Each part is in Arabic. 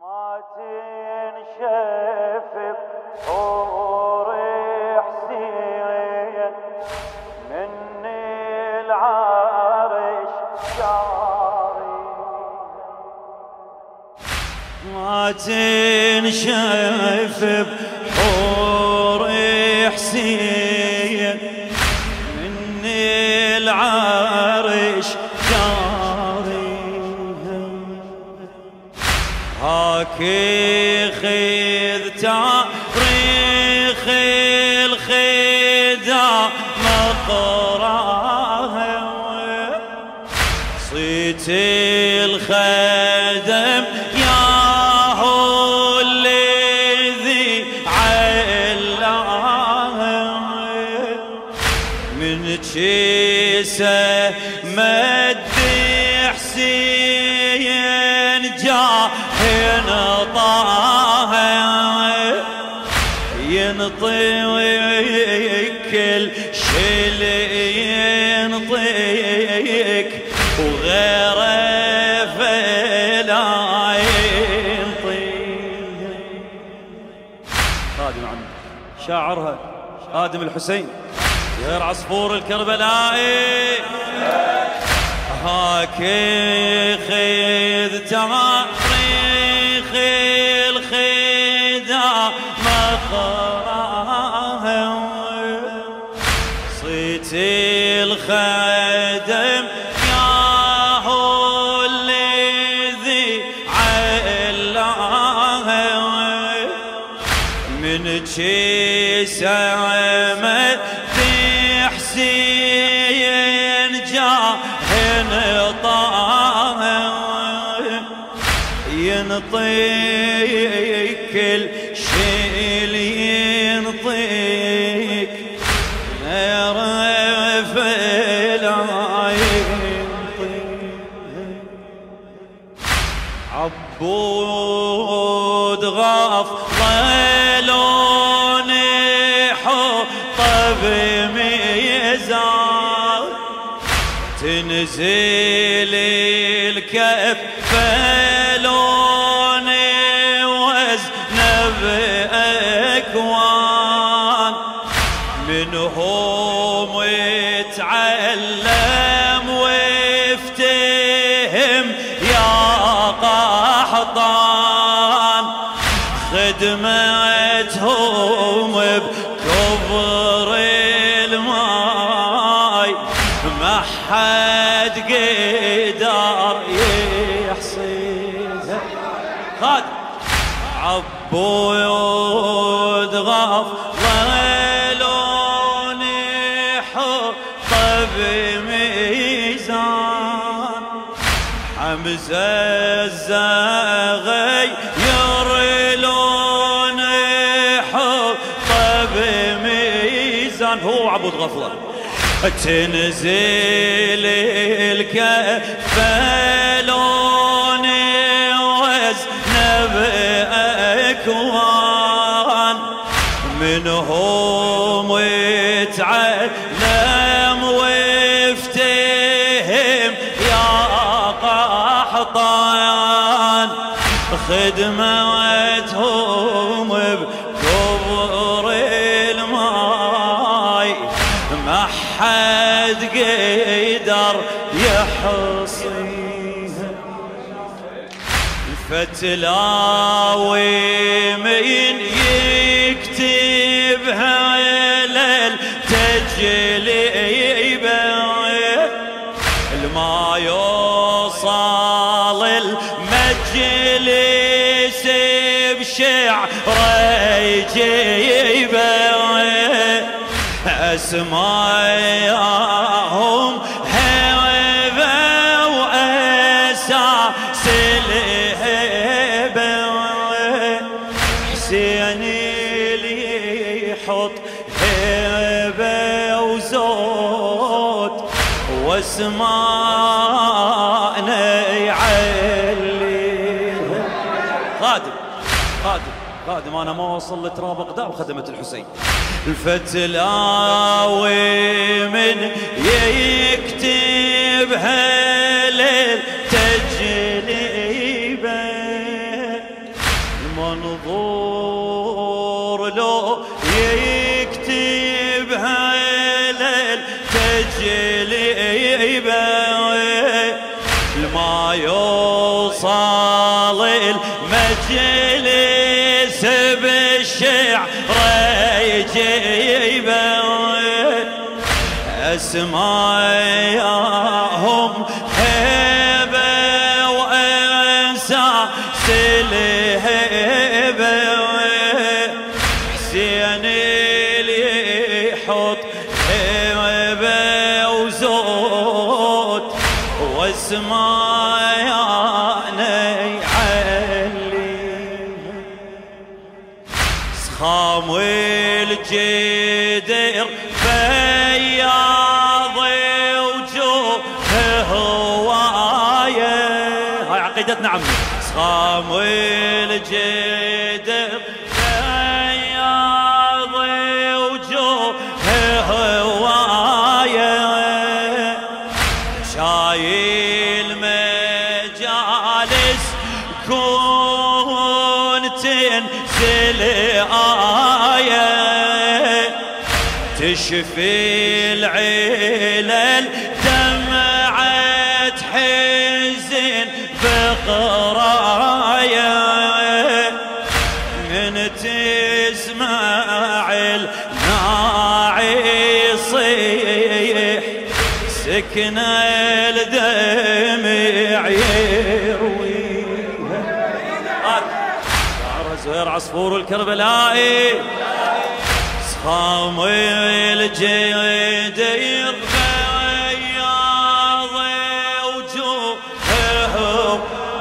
ما تنشف حور حسين من العرش شاري ما تنشف بحور حسين جيسه مد حسين جاهن طه ينطيك كل اللي ينطيك وغيره فلا ينطيك. خادم عم. شاعرها خادم الحسين. غير عصفور الكربلائي. هاك خذ تاريخ الخدا مقراها صيت الخدم تنزل الكف فلون وزن بأكوان منهم خادم عبود غاف ظلون حطب ميزان. حمزة الزغي يرلون حطب ميزان. هو عبود غفله تنزل الكفلون منهم اتعلم وافتهم يا قحطان. خدمتهم بكبر الماي ما حد قدر يحصيها الفتلاوي من يكتبها للتجليبه الما يوصل المجلس بشعر يجيبه اسماءهم وأنا ما وصل لتراب اقدام خدمة الحسين. الفتلاوي من يكتب هالليل تجليبه المنظور لو يكتب هالليل تجليبه ما يوصل المجلس. اسماءهم هيبه وانسى سلهبه حسين اللي يحط هيبه وزود واسماء يعلي سخام عمي سخام والجدر بياض وجوه هواية. شايل مجالس كون تنزل آية تشفي العلل يصيح سكن الدمع يرويها شعر زهير عصفور الكربلائي. صخام الجيد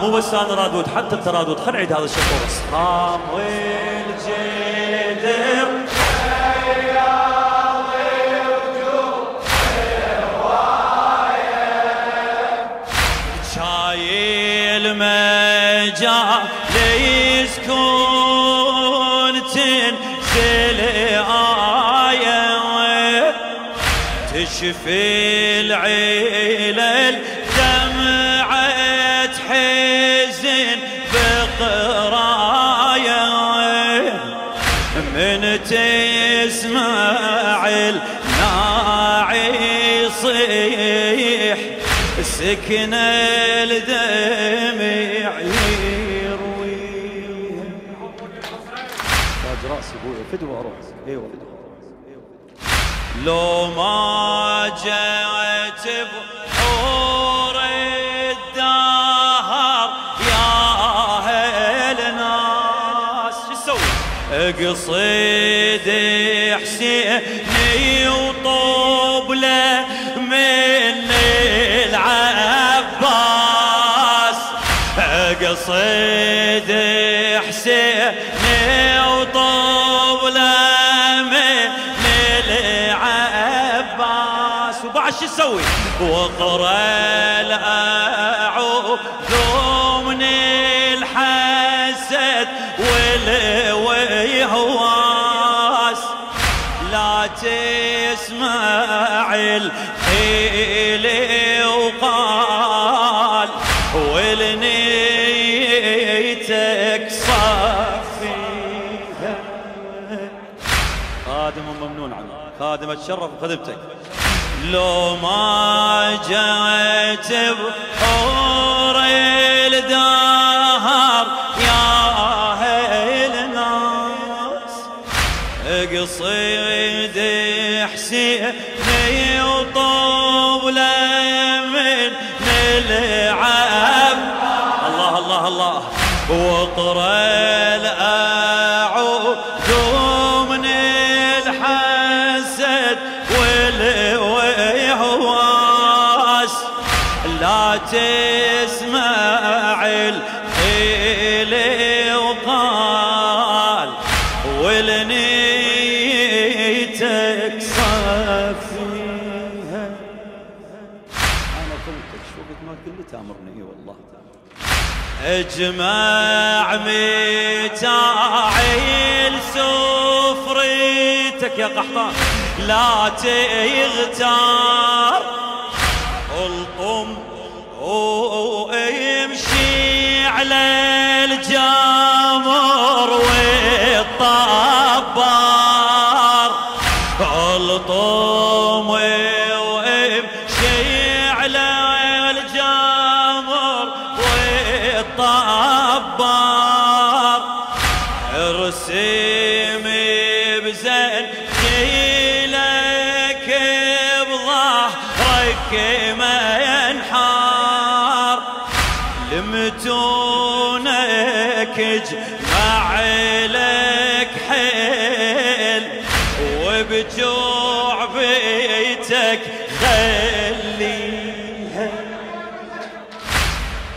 مو بس أنا رادود حتى الترادود. خل نعيد هذا الشطور صخام تسمع الناعي يصيح سكن الدمع يرويها تاج رأسي أبوي فدوه أروح إيوه لو ما قصيد حسيني وطوبله من العباس قصيد حسيني وطوبله من العباس وبعد شو تسوي؟ واقرا الأعوذ خادم اتشرف بخدمتك لو ما جئت بحور تسمع الحيل وقال ولنيتك صفيها أنا قلتك شو قد ما كل تأمرني. والله أجمع متاعي سفرتك يا قحطان. لا تغتار. وامشي على الجمر والطبال الطوم وامشي على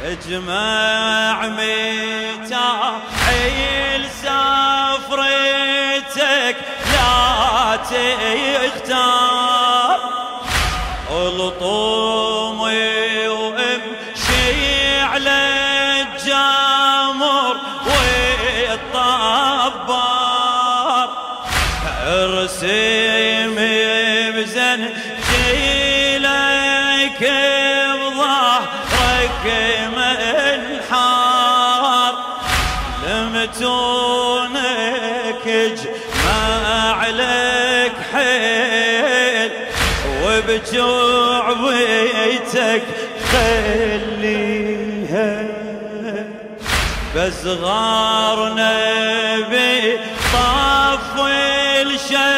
اجمع متاعيل سفرتك لا تختار. الطوم وامشي على الجمر والطبار. أرسم بزن بظهرك منحار لمتونك اجمع لك حيل. وبجوع بيتك خليها. بصغار نبي طاف الشهادة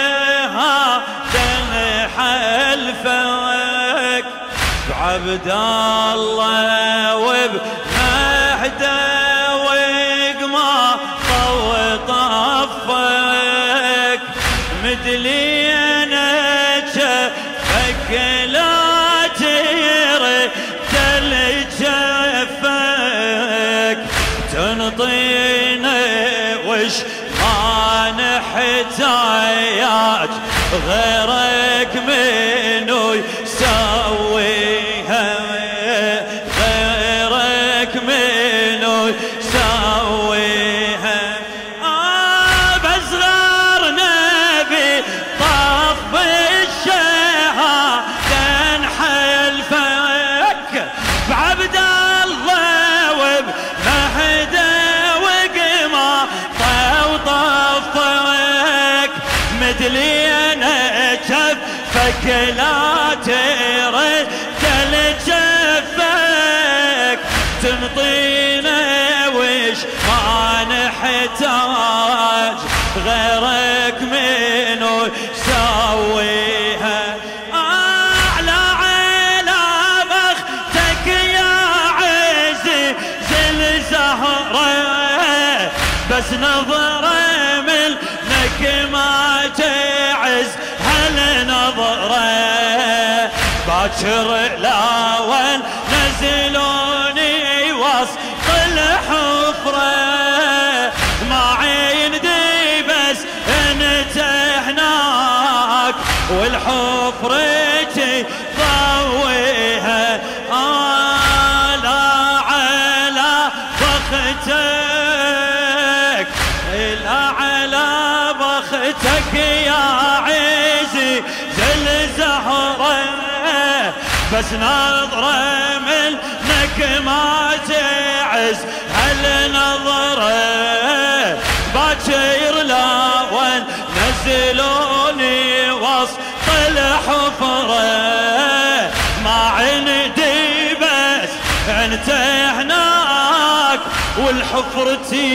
بعبد الله وبمهدى وقما طو طفك مدلينا جفك لا ترد جفك تنطينا وش ما نحتاج غيرك منو مدلينا جفك لا ترد جفك. تنطينا وش ما نحتاج غيرك منو سويها أعلى على بختك يا عزي زل زهرة بس نظرة باكر لاول نزلوني بس نظرة منك ما تعز هالنظرة باكر لاون نزلوني وسط الحفرة. ما عندي بس انت هناك والحفرتي